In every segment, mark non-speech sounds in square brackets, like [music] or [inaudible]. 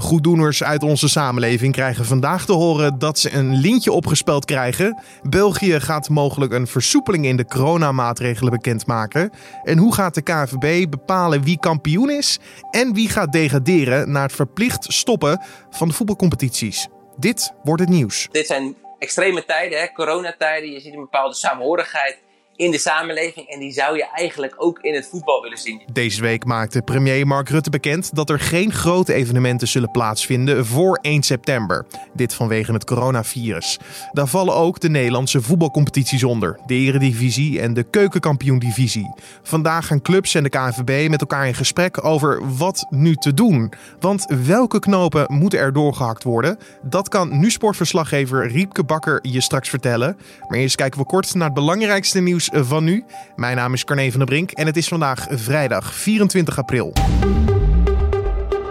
Goeddoeners uit onze samenleving krijgen vandaag te horen dat ze een lintje opgespeld krijgen. België gaat mogelijk een versoepeling in de coronamaatregelen bekendmaken. En hoe gaat de KNVB bepalen wie kampioen is en wie gaat degraderen na het verplicht stoppen van de voetbalcompetities? Dit wordt het nieuws. Dit zijn extreme tijden, hè? coronatijden. Je ziet een bepaalde samenhorigheid in de samenleving. En die zou je eigenlijk ook in het voetbal willen zien. Deze week maakte premier Mark Rutte bekend dat er geen grote evenementen zullen plaatsvinden voor 1 september. Dit vanwege het coronavirus. Daar vallen ook de Nederlandse voetbalcompetities onder. De Eredivisie en de Keukenkampioen-divisie. Vandaag gaan clubs en de KNVB met elkaar in gesprek over wat nu te doen. Want welke knopen moeten er doorgehakt worden? Dat kan nu sportverslaggever Riepke Bakker je straks vertellen. Maar eerst kijken we kort naar het belangrijkste nieuws van nu. Mijn naam is Carne van der Brink en het is vandaag vrijdag 24 april.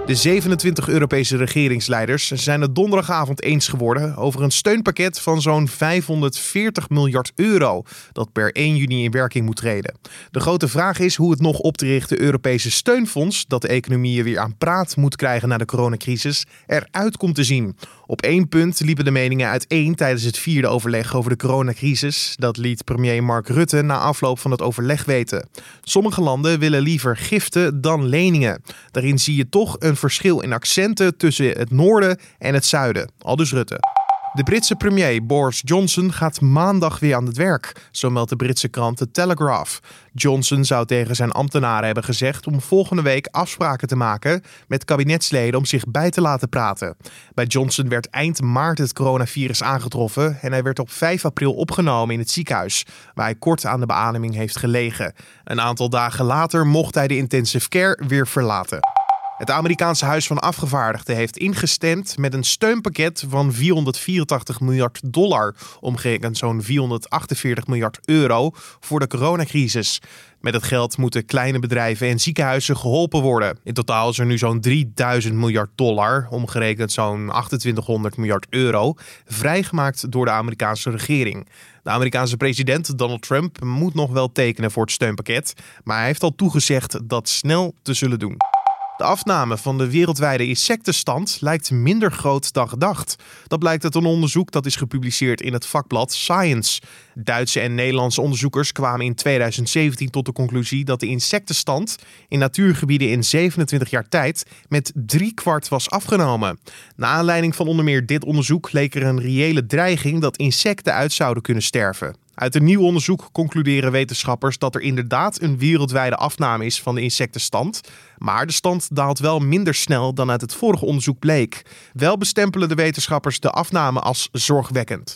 De 27 Europese regeringsleiders zijn het donderdagavond eens geworden over een steunpakket van zo'n 540 miljard euro dat per 1 juni in werking moet treden. De grote vraag is hoe het nog op te richten Europese steunfonds dat de economieën weer aan praat moet krijgen na de coronacrisis eruit komt te zien. Op één punt liepen de meningen uiteen tijdens het vierde overleg over de coronacrisis. Dat liet premier Mark Rutte na afloop van het overleg weten. Sommige landen willen liever giften dan leningen. Daarin zie je toch een verschil in accenten tussen het noorden en het zuiden. Aldus Rutte. De Britse premier Boris Johnson gaat maandag weer aan het werk, zo meldt de Britse krant The Telegraph. Johnson zou tegen zijn ambtenaren hebben gezegd om volgende week afspraken te maken met kabinetsleden om zich bij te laten praten. Bij Johnson werd eind maart het coronavirus aangetroffen en hij werd op 5 april opgenomen in het ziekenhuis, waar hij kort aan de beademing heeft gelegen. Een aantal dagen later mocht hij de intensive care weer verlaten. Het Amerikaanse Huis van Afgevaardigden heeft ingestemd met een steunpakket van 484 miljard dollar, omgerekend zo'n 448 miljard euro, voor de coronacrisis. Met het geld moeten kleine bedrijven en ziekenhuizen geholpen worden. In totaal is er nu zo'n 3000 miljard dollar, omgerekend zo'n 2800 miljard euro, vrijgemaakt door de Amerikaanse regering. De Amerikaanse president Donald Trump moet nog wel tekenen voor het steunpakket, maar hij heeft al toegezegd dat snel te zullen doen. De afname van de wereldwijde insectenstand lijkt minder groot dan gedacht. Dat blijkt uit een onderzoek dat is gepubliceerd in het vakblad Science. Duitse en Nederlandse onderzoekers kwamen in 2017 tot de conclusie dat de insectenstand in natuurgebieden in 27 jaar tijd met drie kwart was afgenomen. Naar aanleiding van onder meer dit onderzoek leek er een reële dreiging dat insecten uit zouden kunnen sterven. Uit een nieuw onderzoek concluderen wetenschappers dat er inderdaad een wereldwijde afname is van de insectenstand. Maar de stand daalt wel minder snel dan uit het vorige onderzoek bleek. Wel bestempelen de wetenschappers de afname als zorgwekkend.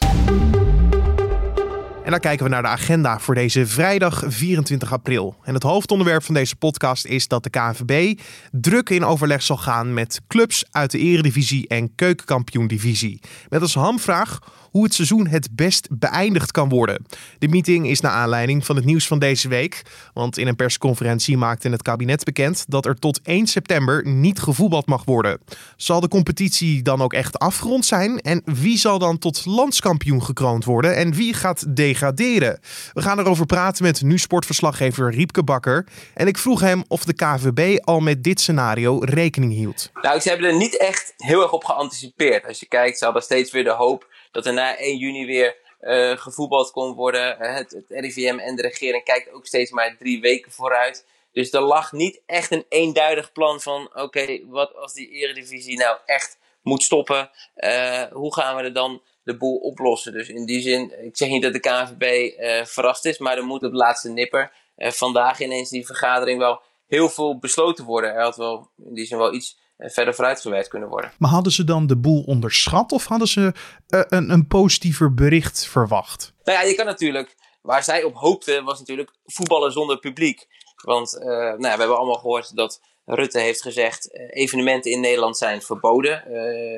En dan kijken we naar de agenda voor deze vrijdag 24 april. En het hoofdonderwerp van deze podcast is dat de KNVB druk in overleg zal gaan met clubs uit de Eredivisie en Keukenkampioen-divisie. Met als hamvraag hoe het seizoen het best beëindigd kan worden. De meeting is naar aanleiding van het nieuws van deze week. Want in een persconferentie maakte het kabinet bekend dat er tot 1 september niet gevoetbald mag worden. Zal de competitie dan ook echt afgerond zijn? En wie zal dan tot landskampioen gekroond worden? En wie gaat degraderen? We gaan erover praten met nu sportverslaggever Riepke Bakker. En ik vroeg hem of de KVB al met dit scenario rekening hield. Nou, ze hebben er niet echt heel erg op geanticipeerd. Als je kijkt, ze hadden steeds weer de hoop dat er na 1 juni weer uh, gevoetbald kon worden. Het, het RIVM en de regering kijkt ook steeds maar drie weken vooruit. Dus er lag niet echt een eenduidig plan van: oké, wat als die Eredivisie nou echt moet stoppen? Uh, hoe gaan we er dan de boel oplossen? Dus in die zin, ik zeg niet dat de KNVB verrast is, maar er moet op laatste nipper vandaag ineens die vergadering wel heel veel besloten worden. Er had wel in die zin wel iets eh, verder vooruitgewerkt kunnen worden. Maar hadden ze dan de boel onderschat of hadden ze uh, een, een positiever bericht verwacht? Nou ja, je kan natuurlijk, waar zij op hoopten, was natuurlijk voetballen zonder publiek. Want uh, nou ja, we hebben allemaal gehoord dat Rutte heeft gezegd: evenementen in Nederland zijn verboden.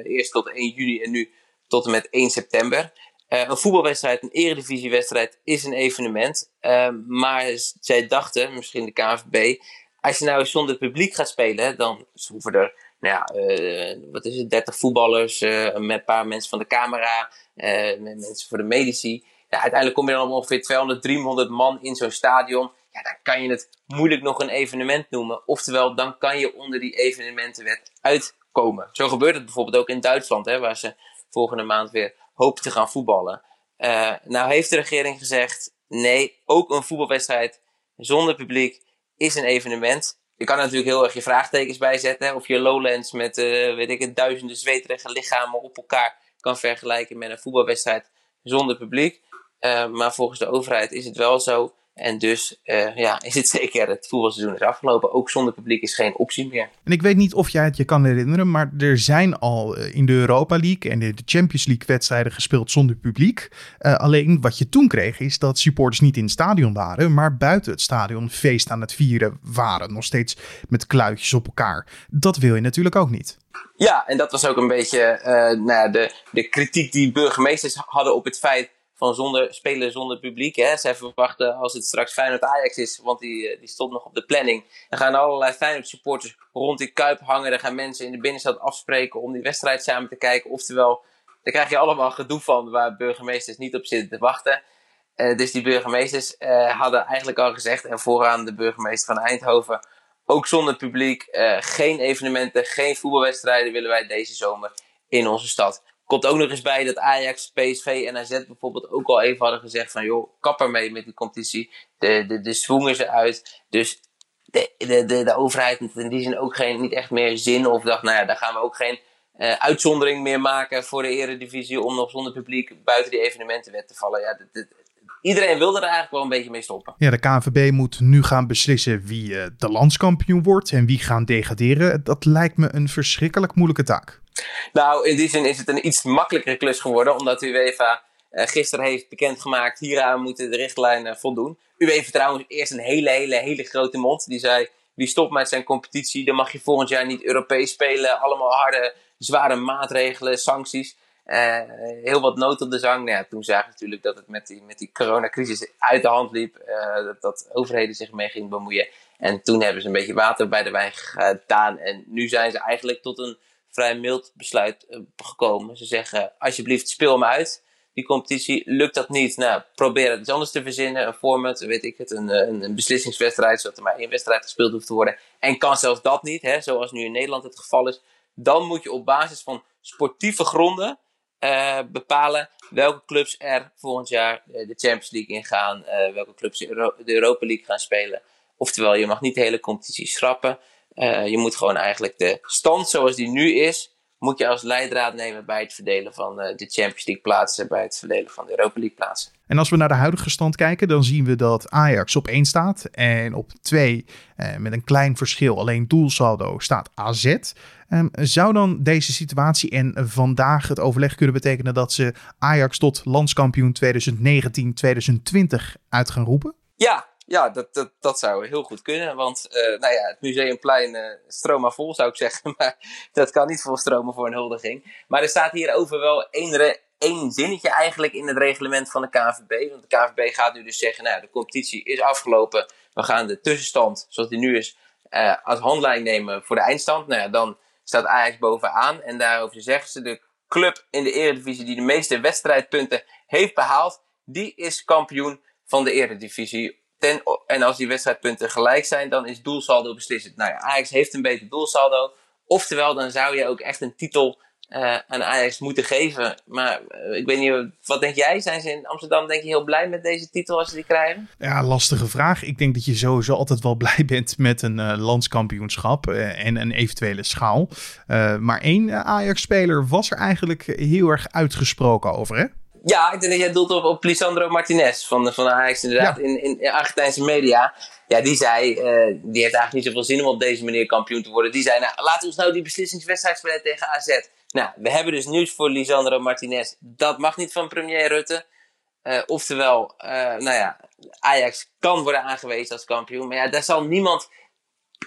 eerst tot 1 juni en nu tot en met 1 september. een voetbalwedstrijd, een eredivisiewedstrijd, is een evenement. maar zij dachten, misschien de KNVB, als je nou zonder publiek gaat spelen, dan hoeven er nou ja, uh, wat is het, 30 voetballers, uh, met een paar mensen van de camera, uh, met mensen voor de medici. Ja, uiteindelijk kom je dan ongeveer 200, 300 man in zo'n stadion. Ja, dan kan je het moeilijk nog een evenement noemen. Oftewel, dan kan je onder die evenementenwet uit komen. Zo gebeurt het bijvoorbeeld ook in Duitsland, hè, waar ze volgende maand weer hopen te gaan voetballen. Nou heeft de regering gezegd, nee, ook een voetbalwedstrijd zonder publiek is een evenement. Je kan natuurlijk heel erg je vraagtekens bij zetten. Of je Lowlands met, uh, weet ik duizenden zweterige lichamen op elkaar kan vergelijken met een voetbalwedstrijd zonder publiek. Uh, maar volgens de overheid is het wel zo en dus uh, ja, [laughs] is het zeker, het voetbalseizoen is afgelopen. Ook zonder publiek is geen optie meer. En ik weet niet of jij het je kan herinneren, maar er zijn al eh, in de Europa League en de Champions League wedstrijden gespeeld zonder publiek. Uh, alleen wat je toen kreeg is dat supporters niet in het stadion waren, maar buiten het stadion feest aan het vieren waren. Nog steeds met kluitjes op elkaar. Dat wil je natuurlijk ook niet. Ja, en dat was ook een beetje uh, nou ja, de, de kritiek die burgemeesters hadden op het feit van zonder, spelen zonder publiek. Hè. Zij verwachten als het straks Feyenoord Ajax is, want die, eh, die stond nog op de planning. Dan gaan allerlei Feyenoord supporters rond die kuip hangen. Dan gaan mensen in de binnenstad afspreken om die wedstrijd samen te kijken. Oftewel, daar krijg je allemaal gedoe van waar burgemeesters niet op zitten te wachten. Uh, dus die burgemeesters uh, hadden eigenlijk al gezegd, en vooraan de burgemeester van Eindhoven, ook zonder publiek, geen evenementen, geen voetbalwedstrijden willen wij deze zomer in onze stad. Komt ook nog eens bij dat Ajax, PSV en AZ bijvoorbeeld ook al even hadden gezegd van joh, kap ermee met die competitie. De, de, de swing is eruit. Dus de, de, de, de overheid heeft in die zin ook geen, niet echt meer zin of dacht, nou ja, daar gaan we ook geen uh, uitzondering meer maken voor de eredivisie om nog zonder publiek buiten die evenementenwet te vallen. Ja, iedereen wilde er eigenlijk wel een beetje mee stoppen. Ja, de KNVB moet nu gaan beslissen wie uh, de landskampioen wordt en wie gaan degraderen. Dat lijkt me een verschrikkelijk moeilijke taak. Nou, in die zin is het een iets makkelijkere klus geworden, omdat UEFA uh, gisteren heeft bekendgemaakt, hieraan moeten de richtlijnen voldoen. UEFA trouwens eerst een hele, hele, hele grote mond. Die zei, wie stopt met zijn competitie, dan mag je volgend jaar niet Europees spelen. Allemaal harde, zware maatregelen, sancties. Uh, heel wat nood op de zang. Nou ja, toen zagen we natuurlijk dat het met die, met die coronacrisis uit de hand liep. Uh, dat, dat overheden zich mee gingen bemoeien. En toen hebben ze een beetje water bij de wijn gedaan. En nu zijn ze eigenlijk tot een vrij mild besluit uh, gekomen. Ze zeggen, alsjeblieft, speel me uit. Die competitie, lukt dat niet? Nou, probeer het iets anders te verzinnen. Een format, weet ik het, een, een, een beslissingswedstrijd, zodat er maar één wedstrijd gespeeld hoeft te worden. En kan zelfs dat niet, hè, zoals nu in Nederland het geval is. Dan moet je op basis van sportieve gronden uh, bepalen welke clubs er volgend jaar de Champions League ingaan. Uh, welke clubs de, de Europa League gaan spelen. Oftewel, je mag niet de hele competitie schrappen. Uh, je moet gewoon eigenlijk de stand zoals die nu is, moet je als leidraad nemen bij het verdelen van uh, de Champions League plaatsen, bij het verdelen van de Europa League plaatsen. En als we naar de huidige stand kijken, dan zien we dat Ajax op 1 staat en op 2 eh, met een klein verschil, alleen doelsaldo, staat AZ. Um, zou dan deze situatie en vandaag het overleg kunnen betekenen dat ze Ajax tot landskampioen 2019-2020 uit gaan roepen? Ja, ja, dat, dat, dat zou heel goed kunnen. Want uh, nou ja, het museumplein uh, stroma vol zou ik [laughs] zeggen. Maar dat kan niet vol stromen voor een huldiging. Maar er staat hierover wel één, één zinnetje eigenlijk in het reglement van de KVB. Want de KVB gaat nu dus zeggen, nou de competitie is afgelopen. We gaan de tussenstand, zoals die nu is, uh, als handlijn nemen voor de eindstand. Nou ja, dan staat Ajax bovenaan. En daarover zeggen ze, de club in de eredivisie die de meeste wedstrijdpunten heeft behaald, die is kampioen van de eredivisie En als die wedstrijdpunten gelijk zijn, dan is doelsaldo beslissend. Nou ja, Ajax heeft een beter doelsaldo. Oftewel, dan zou je ook echt een titel uh, aan Ajax moeten geven. Maar uh, ik weet niet, wat denk jij? Zijn ze in Amsterdam denk je heel blij met deze titel als ze die krijgen? Ja, lastige vraag. Ik denk dat je sowieso altijd wel [laughs] blij bent met een uh, landskampioenschap en een eventuele schaal. maar één Ajax-speler was er eigenlijk heel erg uitgesproken over, hè? Ja, ik denk dat jij doelt op, op Lisandro Martinez van, van Ajax inderdaad in, in Argentijnse media. Ja, die zei, uh, die heeft eigenlijk niet zoveel zin om op deze manier kampioen te worden. Die zei, nou, laten we ons nou die beslissingswedstrijd spelen tegen AZ. Nou, we hebben dus nieuws voor Lisandro Martinez. Dat mag niet van premier Rutte. Uh, oftewel, uh, nou ja, Ajax kan worden aangewezen als kampioen. Maar ja, daar zal niemand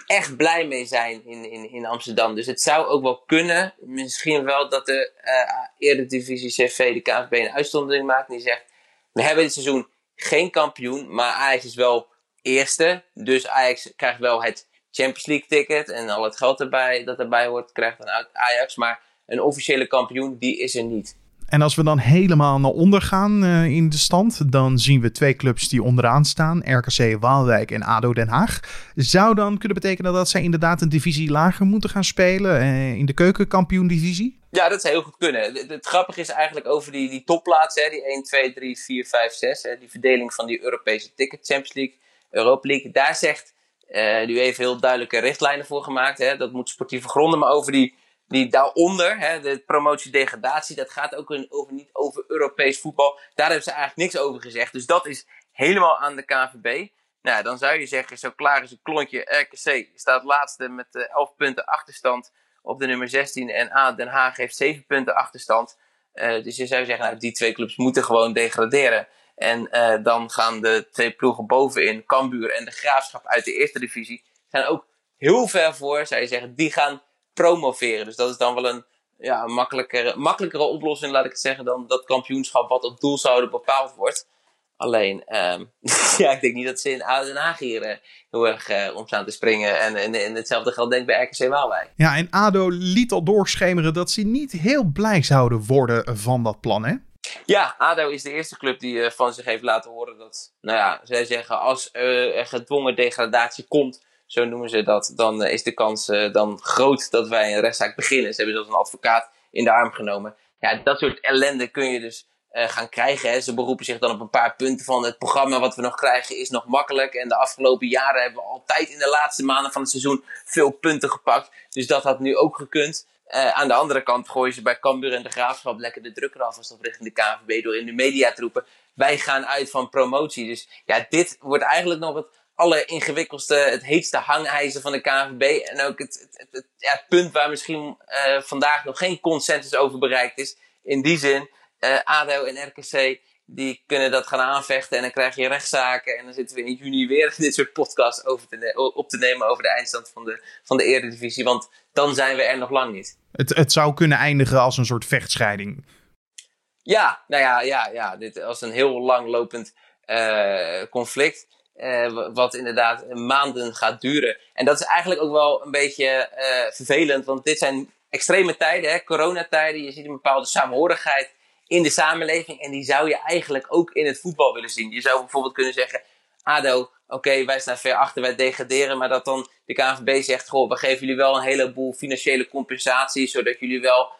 echt blij mee zijn in, in, in Amsterdam. Dus het zou ook wel kunnen, misschien wel, dat de uh, Eredivisie CV, de KNVB, een uitzondering maakt. Die zegt, we hebben dit seizoen geen kampioen, maar Ajax is wel eerste. Dus Ajax krijgt wel het Champions League ticket en al het geld erbij, dat erbij hoort, krijgt dan Ajax. Maar een officiële kampioen, die is er niet. En als we dan helemaal naar onder gaan uh, in de stand, dan zien we twee clubs die onderaan staan: RKC Waalwijk en ADO Den Haag. Zou dan kunnen betekenen dat zij inderdaad een divisie lager moeten gaan spelen uh, in de keukenkampioen-divisie? Ja, dat zou heel goed kunnen. Het, het grappige is eigenlijk over die, die topplaatsen, die 1, 2, 3, 4, 5, 6, hè, die verdeling van die Europese ticket, Champions League, Europa League. Daar zegt uh, nu even heel duidelijke richtlijnen voor gemaakt. Hè, dat moet sportieve gronden, maar over die die daaronder, hè, de promotie-degradatie, dat gaat ook over, niet over Europees voetbal. Daar hebben ze eigenlijk niks over gezegd. Dus dat is helemaal aan de KVB. Nou, dan zou je zeggen, zo klaar is een klontje. RKC staat laatste met uh, eh, 11 punten achterstand op de nummer 16. En A, Den Haag heeft 7 punten achterstand. Uh, dus je zou zeggen, nou, die twee clubs moeten gewoon degraderen. En uh, dan gaan de twee ploegen bovenin, Cambuur en de Graafschap uit de eerste divisie, zijn ook heel ver voor, zou je zeggen. Die gaan promoveren. Dus dat is dan wel een ja, makkelijkere, makkelijkere oplossing, laat ik het zeggen, dan dat kampioenschap wat op doelzouden bepaald wordt. Alleen, um, [laughs] ja, ik denk niet dat ze in Den Haag hier uh, heel erg uh, om staan te springen. En, en, en, hetzelfde geldt denk ik bij RKC Waalwijk. Ja, en ADO liet al doorschemeren dat ze niet heel blij zouden worden van dat plan, hè? Ja, ADO is de eerste club die uh, van zich heeft laten horen dat, nou ja, zij zeggen als er gedwongen degradatie komt, zo noemen ze dat, dan eh, is de kans eh, dan groot dat wij een rechtszaak beginnen. Ze hebben zelfs een advocaat in de arm genomen. Ja, dat soort ellende kun je dus uh, gaan krijgen. Hè. Ze beroepen zich dan op een paar punten van het programma wat we nog krijgen is nog makkelijk. En de afgelopen jaren hebben we altijd in de laatste maanden van het seizoen veel punten gepakt. Dus dat had nu ook gekund. Aan de andere kant gooien ze bij Cambuur en de Graafschap lekker de druk eraf als richting de KNVB door in de media te roepen. Wij gaan uit van promotie. Dus ja, dit wordt eigenlijk nog het alleringewikkeldste, het heetste hangijzer van de KNVB. En ook het, het, het, ja, het punt waar misschien uh, vandaag nog geen consensus over bereikt is. In die zin, uh, ADO en RKC, die kunnen dat gaan aanvechten. En dan krijg je rechtszaken. En dan zitten we in juni weer [laughs] dit soort podcasts over te op te nemen over de eindstand van de, van de Eredivisie. Want dan zijn we er nog lang niet. Het, het zou kunnen eindigen als een soort vechtscheiding. Ja, nou ja, ja, ja dit als een heel langlopend uh, conflict. Uh, wat inderdaad maanden gaat duren. En dat is eigenlijk ook wel een beetje uh, vervelend, want dit zijn extreme tijden, hè, coronatijden. Je ziet een bepaalde samenhorigheid in de samenleving en die zou je eigenlijk ook in het voetbal willen zien. Je zou bijvoorbeeld kunnen zeggen, ADO, oké, wij staan ver achter, wij degraderen, maar dat dan de KNVB zegt, goh, we geven jullie wel een heleboel financiële compensatie, zodat jullie wel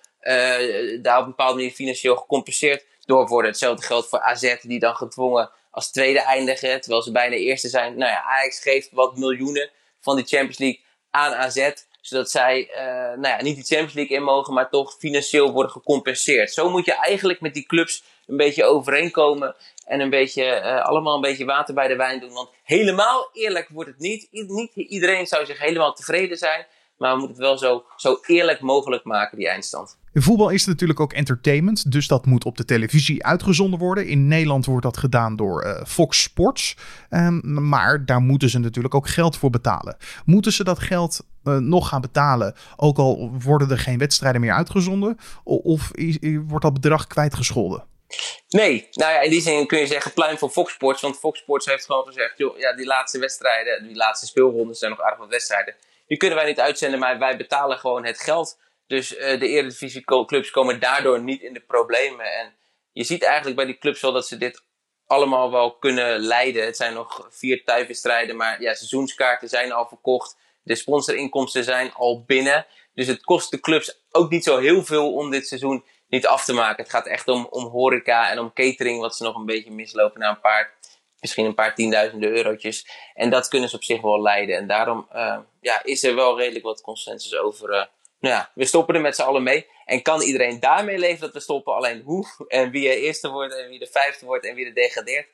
daar op een bepaalde manier financieel gecompenseerd door worden. Hetzelfde geldt voor AZ, die dan gedwongen als tweede eindigen, terwijl ze bijna eerste zijn. Nou ja, Ajax geeft wat miljoenen van die Champions League aan AZ, zodat zij uh, nou ja, niet die Champions League in mogen, maar toch financieel worden gecompenseerd. Zo moet je eigenlijk met die clubs een beetje overeenkomen en een beetje, uh, allemaal een beetje water bij de wijn doen. Want helemaal eerlijk wordt het niet. niet iedereen zou zich helemaal tevreden zijn. Maar we moeten het wel zo, zo eerlijk mogelijk maken, die eindstand. In voetbal is het natuurlijk ook entertainment, dus dat moet op de televisie uitgezonden worden. In Nederland wordt dat gedaan door uh, Fox Sports. Um, maar daar moeten ze natuurlijk ook geld voor betalen. Moeten ze dat geld uh, nog gaan betalen, ook al worden er geen wedstrijden meer uitgezonden? Of is, wordt dat bedrag kwijtgescholden? Nee, nou ja, in die zin kun je zeggen pluim voor Fox Sports. Want Fox Sports heeft gewoon gezegd, joh, ja, die laatste wedstrijden, die laatste speelrondes zijn nog aardig wat wedstrijden die kunnen wij niet uitzenden, maar wij betalen gewoon het geld. Dus uh, de Eredivisie clubs komen daardoor niet in de problemen. En je ziet eigenlijk bij die clubs wel dat ze dit allemaal wel kunnen leiden. Het zijn nog vier thuiswedstrijden, maar ja, seizoenskaarten zijn al verkocht. De sponsorinkomsten zijn al binnen. Dus het kost de clubs ook niet zo heel veel om dit seizoen niet af te maken. Het gaat echt om, om horeca en om catering, wat ze nog een beetje mislopen na een paar misschien een paar tienduizenden eurotjes. En dat kunnen ze op zich wel leiden. En daarom uh, ja, is er wel redelijk wat consensus over. Uh, nou ja, we stoppen er met z'n allen mee. En kan iedereen daarmee leven dat we stoppen? Alleen hoe [laughs] en wie er eerste wordt en wie de vijfde wordt en wie er degradeert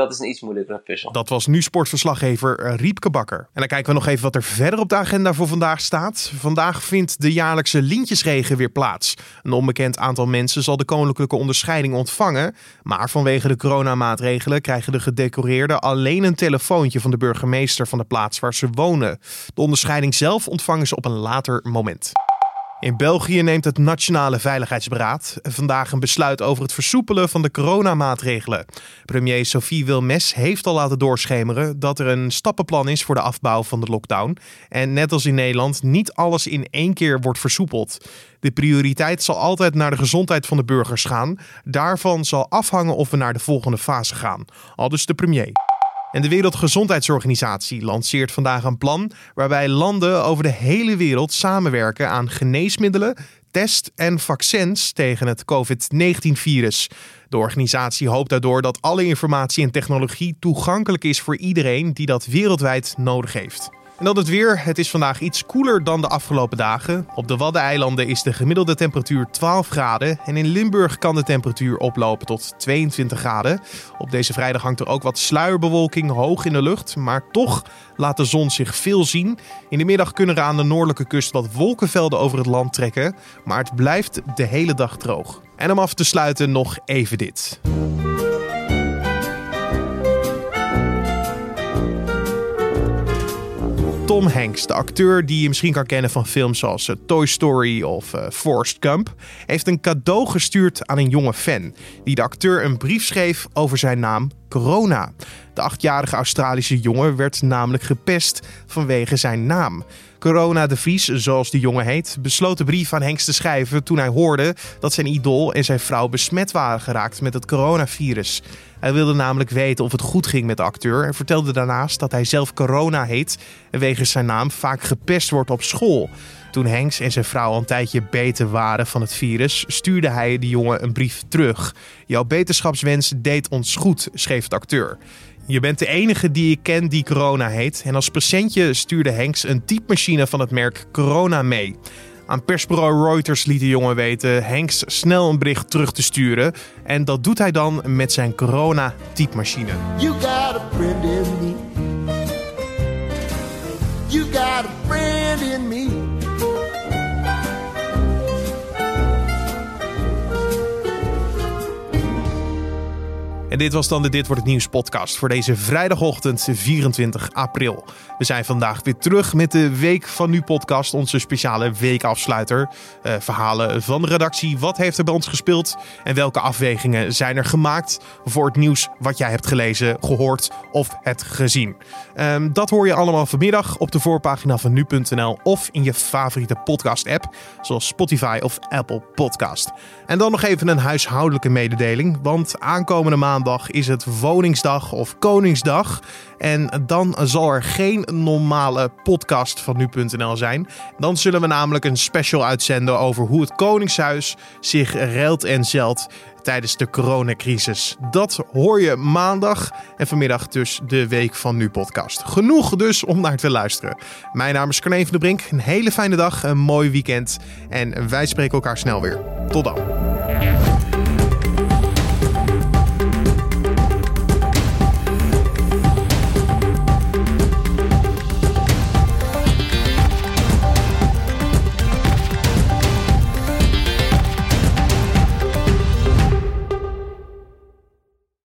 dat is een iets moeilijkere puzzel. Dat was nu sportverslaggever eh, Riepke Bakker. En dan kijken we nog even wat er verder op de agenda voor vandaag staat. Vandaag vindt de jaarlijkse lintjesregen weer plaats. Een onbekend aantal mensen zal de koninklijke onderscheiding ontvangen. Maar vanwege de coronamaatregelen krijgen de gedecoreerden alleen een telefoontje van de burgemeester van de plaats waar ze wonen. De onderscheiding zelf ontvangen ze op een later moment. In België neemt het Nationale Veiligheidsberaad vandaag een besluit over het versoepelen van de coronamaatregelen. Premier Sophie Wilmes heeft al laten doorschemeren dat er een stappenplan is voor de afbouw van de lockdown. En net als in Nederland niet alles in één keer wordt versoepeld. De prioriteit zal altijd naar de gezondheid van de burgers gaan. Daarvan zal afhangen of we naar de volgende fase gaan. Al dus de premier. En de Wereldgezondheidsorganisatie lanceert vandaag een plan waarbij landen over de hele wereld samenwerken aan geneesmiddelen, test en vaccins tegen het COVID-19-virus. De organisatie hoopt daardoor dat alle informatie en technologie toegankelijk is voor iedereen die dat wereldwijd nodig heeft. En dan het weer. Het is vandaag iets koeler dan de afgelopen dagen. Op de Waddeneilanden is de gemiddelde temperatuur 12 graden. En in Limburg kan de temperatuur oplopen tot 22 graden. Op deze vrijdag hangt er ook wat sluierbewolking hoog in de lucht. Maar toch laat de zon zich veel zien. In de middag kunnen er aan de noordelijke kust wat wolkenvelden over het land trekken. Maar het blijft de hele dag droog. En om af te sluiten nog even dit. Tom Hanks, de acteur die je misschien kan kennen van films zoals eh, Toy Story of uh, Forrest Gump, heeft een cadeau gestuurd aan een jonge fan. Die de acteur een brief schreef over zijn naam Corona. De achtjarige Australische jongen werd namelijk gepest vanwege zijn naam. Corona de Vries, zoals die jongen heet, besloot de brief aan Hanks te schrijven toen hij hoorde dat zijn idool en zijn vrouw besmet waren geraakt met het coronavirus. Hij wilde namelijk weten of het goed ging met de acteur en vertelde daarnaast dat hij zelf corona heet en wegens zijn naam vaak gepest wordt op school. Toen Hanks en zijn vrouw een tijdje beter waren van het virus, stuurde hij de jongen een brief terug. Jouw beterschapswens deed ons goed, schreef de acteur. Je bent de enige die ik ken die corona heet. En als presentje stuurde Hanks een typemachine van het merk Corona mee. Aan persbureau Reuters liet de jongen weten Hanks snel een bericht terug te sturen. En dat doet hij dan met zijn corona-typemachine. You got a friend in me. You got a friend in me. En dit was dan de Dit Wordt Het Nieuws podcast voor deze vrijdagochtend 24 april. We zijn vandaag weer terug met de Week van Nu podcast, onze speciale weekafsluiter. Uh, verhalen van de redactie, wat heeft er bij ons gespeeld en welke afwegingen zijn er gemaakt voor het nieuws wat jij hebt gelezen, gehoord of hebt gezien. Um, dat hoor je allemaal vanmiddag op de voorpagina van nu.nl of in je favoriete podcast app, zoals Spotify of Apple Podcast. En dan nog even een huishoudelijke mededeling, want aankomende maand is het Woningsdag of Koningsdag. En dan zal er geen normale podcast van nu.nl zijn. Dan zullen we namelijk een special uitzenden over hoe het Koningshuis zich ruilt en zelt tijdens de coronacrisis. Dat hoor je maandag en vanmiddag dus de Week van Nu podcast. Genoeg dus om naar te luisteren. Mijn naam is Carne van de Brink. Een hele fijne dag, een mooi weekend en wij spreken elkaar snel weer. Tot dan.